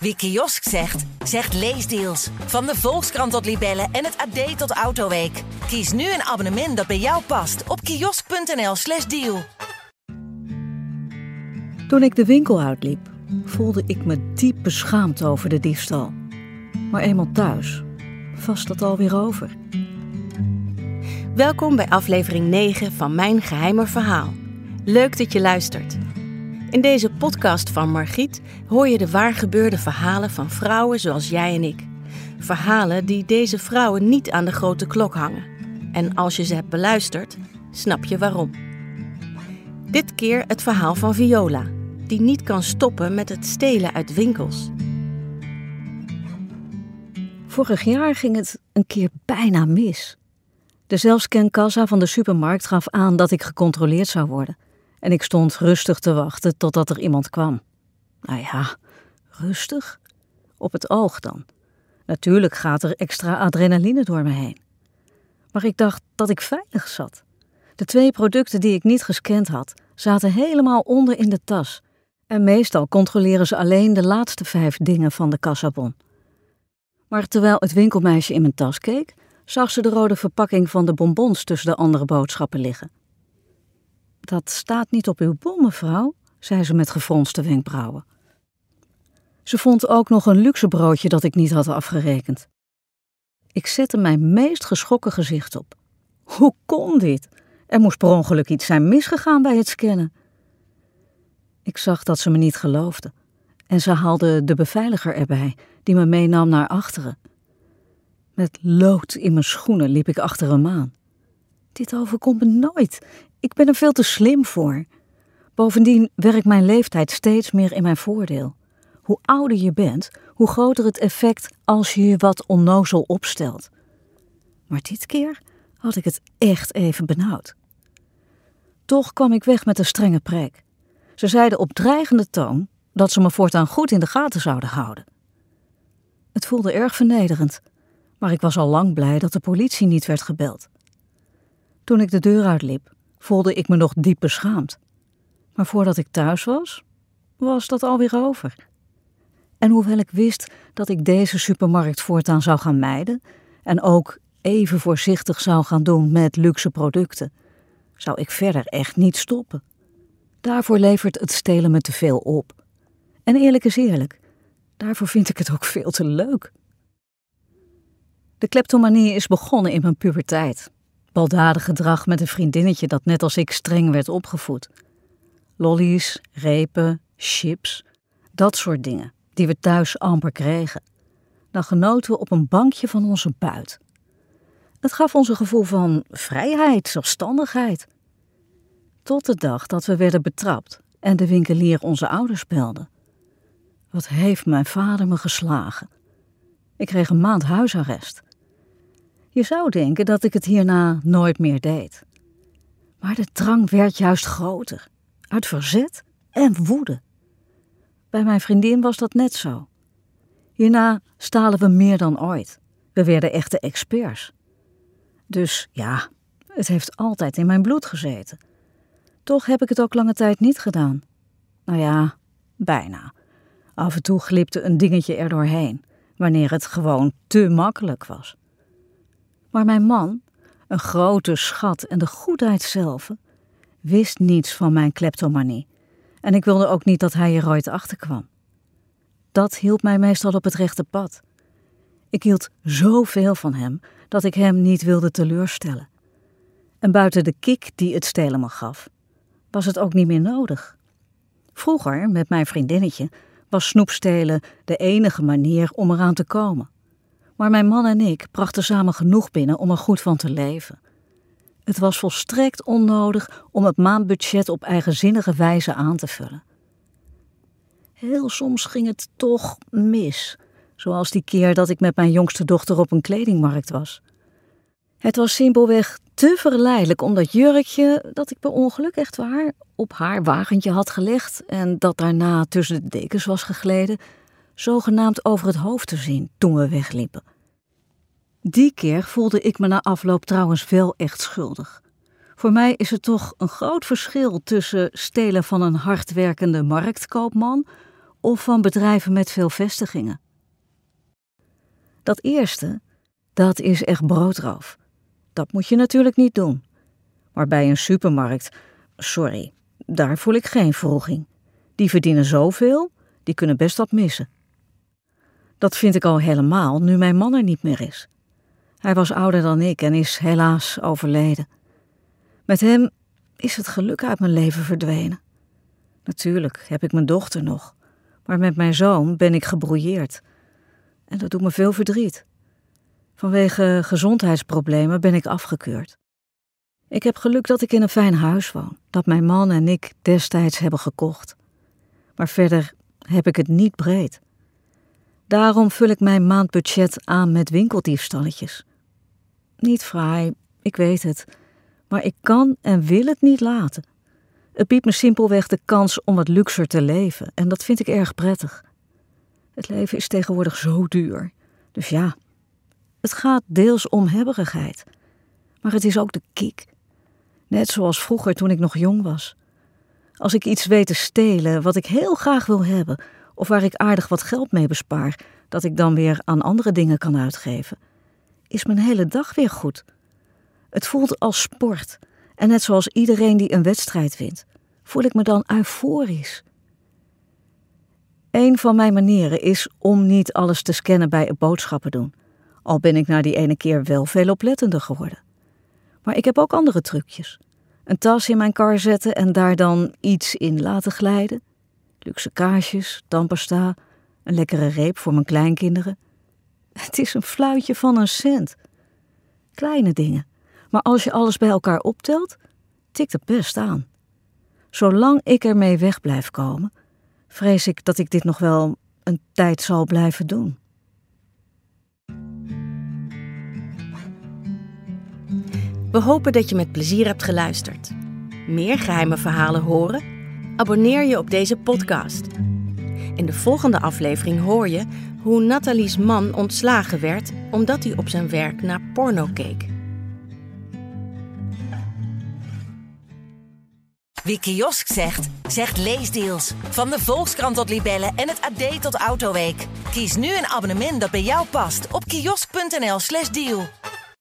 Wie kiosk zegt, zegt leesdeals. Van de Volkskrant tot Libellen en het AD tot Autoweek. Kies nu een abonnement dat bij jou past op kiosk.nl/slash deal. Toen ik de winkel uitliep, voelde ik me diep beschaamd over de diefstal. Maar eenmaal thuis was dat alweer over. Welkom bij aflevering 9 van Mijn Geheime Verhaal. Leuk dat je luistert. In deze podcast van Margriet hoor je de waargebeurde verhalen van vrouwen zoals jij en ik. Verhalen die deze vrouwen niet aan de grote klok hangen. En als je ze hebt beluisterd, snap je waarom. Dit keer het verhaal van Viola, die niet kan stoppen met het stelen uit winkels. Vorig jaar ging het een keer bijna mis. De zelfscankassa van de supermarkt gaf aan dat ik gecontroleerd zou worden. En ik stond rustig te wachten totdat er iemand kwam. Nou ja, rustig. Op het oog dan. Natuurlijk gaat er extra adrenaline door me heen. Maar ik dacht dat ik veilig zat. De twee producten die ik niet gescand had, zaten helemaal onder in de tas. En meestal controleren ze alleen de laatste vijf dingen van de kassabon. Maar terwijl het winkelmeisje in mijn tas keek, zag ze de rode verpakking van de bonbons tussen de andere boodschappen liggen. Dat staat niet op uw bon, mevrouw, zei ze met gefronste wenkbrauwen. Ze vond ook nog een luxe broodje dat ik niet had afgerekend. Ik zette mijn meest geschrokken gezicht op. Hoe kon dit? Er moest per ongeluk iets zijn misgegaan bij het scannen. Ik zag dat ze me niet geloofde en ze haalde de beveiliger erbij, die me meenam naar achteren. Met lood in mijn schoenen liep ik achter hem aan. Dit overkomt me nooit. Ik ben er veel te slim voor. Bovendien werkt mijn leeftijd steeds meer in mijn voordeel. Hoe ouder je bent, hoe groter het effect als je je wat onnozel opstelt. Maar dit keer had ik het echt even benauwd. Toch kwam ik weg met een strenge preek. Ze zeiden op dreigende toon dat ze me voortaan goed in de gaten zouden houden. Het voelde erg vernederend, maar ik was al lang blij dat de politie niet werd gebeld. Toen ik de deur uitliep, voelde ik me nog diep beschaamd. Maar voordat ik thuis was, was dat alweer over. En hoewel ik wist dat ik deze supermarkt voortaan zou gaan mijden en ook even voorzichtig zou gaan doen met luxe producten, zou ik verder echt niet stoppen. Daarvoor levert het stelen me te veel op. En eerlijk is eerlijk, daarvoor vind ik het ook veel te leuk. De kleptomanie is begonnen in mijn puberteit. Baldadig gedrag met een vriendinnetje dat net als ik streng werd opgevoed. Lollies, repen, chips, dat soort dingen die we thuis amper kregen. Dan genoten we op een bankje van onze buit. Het gaf ons een gevoel van vrijheid, zelfstandigheid. Tot de dag dat we werden betrapt en de winkelier onze ouders belde. Wat heeft mijn vader me geslagen? Ik kreeg een maand huisarrest. Je zou denken dat ik het hierna nooit meer deed. Maar de drang werd juist groter, uit verzet en woede. Bij mijn vriendin was dat net zo. Hierna stalen we meer dan ooit. We werden echte experts. Dus ja, het heeft altijd in mijn bloed gezeten. Toch heb ik het ook lange tijd niet gedaan. Nou ja, bijna. Af en toe glipte een dingetje er doorheen, wanneer het gewoon te makkelijk was. Maar mijn man, een grote schat en de goedheid zelf, wist niets van mijn kleptomanie. En ik wilde ook niet dat hij er ooit achter kwam. Dat hielp mij meestal op het rechte pad. Ik hield zoveel van hem dat ik hem niet wilde teleurstellen. En buiten de kick die het stelen me gaf, was het ook niet meer nodig. Vroeger, met mijn vriendinnetje, was snoepstelen de enige manier om eraan te komen. Maar mijn man en ik brachten samen genoeg binnen om er goed van te leven. Het was volstrekt onnodig om het maandbudget op eigenzinnige wijze aan te vullen. Heel soms ging het toch mis, zoals die keer dat ik met mijn jongste dochter op een kledingmarkt was. Het was simpelweg te verleidelijk om dat jurkje, dat ik per ongeluk echt waar, op haar wagentje had gelegd en dat daarna tussen de dekens was gegleden, zogenaamd over het hoofd te zien toen we wegliepen. Die keer voelde ik me na afloop trouwens wel echt schuldig. Voor mij is er toch een groot verschil tussen stelen van een hardwerkende marktkoopman of van bedrijven met veel vestigingen. Dat eerste, dat is echt broodroof. Dat moet je natuurlijk niet doen. Maar bij een supermarkt, sorry, daar voel ik geen vroeging. Die verdienen zoveel, die kunnen best wat missen. Dat vind ik al helemaal nu mijn man er niet meer is. Hij was ouder dan ik en is helaas overleden. Met hem is het geluk uit mijn leven verdwenen. Natuurlijk heb ik mijn dochter nog, maar met mijn zoon ben ik gebrouilleerd. En dat doet me veel verdriet. Vanwege gezondheidsproblemen ben ik afgekeurd. Ik heb geluk dat ik in een fijn huis woon, dat mijn man en ik destijds hebben gekocht. Maar verder heb ik het niet breed. Daarom vul ik mijn maandbudget aan met winkeldiefstalletjes. Niet fraai, ik weet het, maar ik kan en wil het niet laten. Het biedt me simpelweg de kans om wat luxer te leven en dat vind ik erg prettig. Het leven is tegenwoordig zo duur. Dus ja, het gaat deels om hebberigheid. Maar het is ook de kiek. Net zoals vroeger toen ik nog jong was. Als ik iets weet te stelen wat ik heel graag wil hebben, of waar ik aardig wat geld mee bespaar, dat ik dan weer aan andere dingen kan uitgeven, is mijn hele dag weer goed. Het voelt als sport. En net zoals iedereen die een wedstrijd wint, voel ik me dan euforisch. Een van mijn manieren is om niet alles te scannen bij het boodschappen doen. Al ben ik na die ene keer wel veel oplettender geworden. Maar ik heb ook andere trucjes. Een tas in mijn kar zetten en daar dan iets in laten glijden. Luxe kaarsjes, tandpasta, een lekkere reep voor mijn kleinkinderen. Het is een fluitje van een cent. Kleine dingen, maar als je alles bij elkaar optelt, tikt het best aan. Zolang ik ermee weg blijf komen, vrees ik dat ik dit nog wel een tijd zal blijven doen. We hopen dat je met plezier hebt geluisterd. Meer geheime verhalen horen? Abonneer je op deze podcast. In de volgende aflevering hoor je hoe Nathalie's man ontslagen werd omdat hij op zijn werk naar porno keek. Wie kiosk zegt, zegt leesdeals. Van de Volkskrant tot Libellen en het AD tot Autoweek. Kies nu een abonnement dat bij jou past op kiosk.nl/slash deal.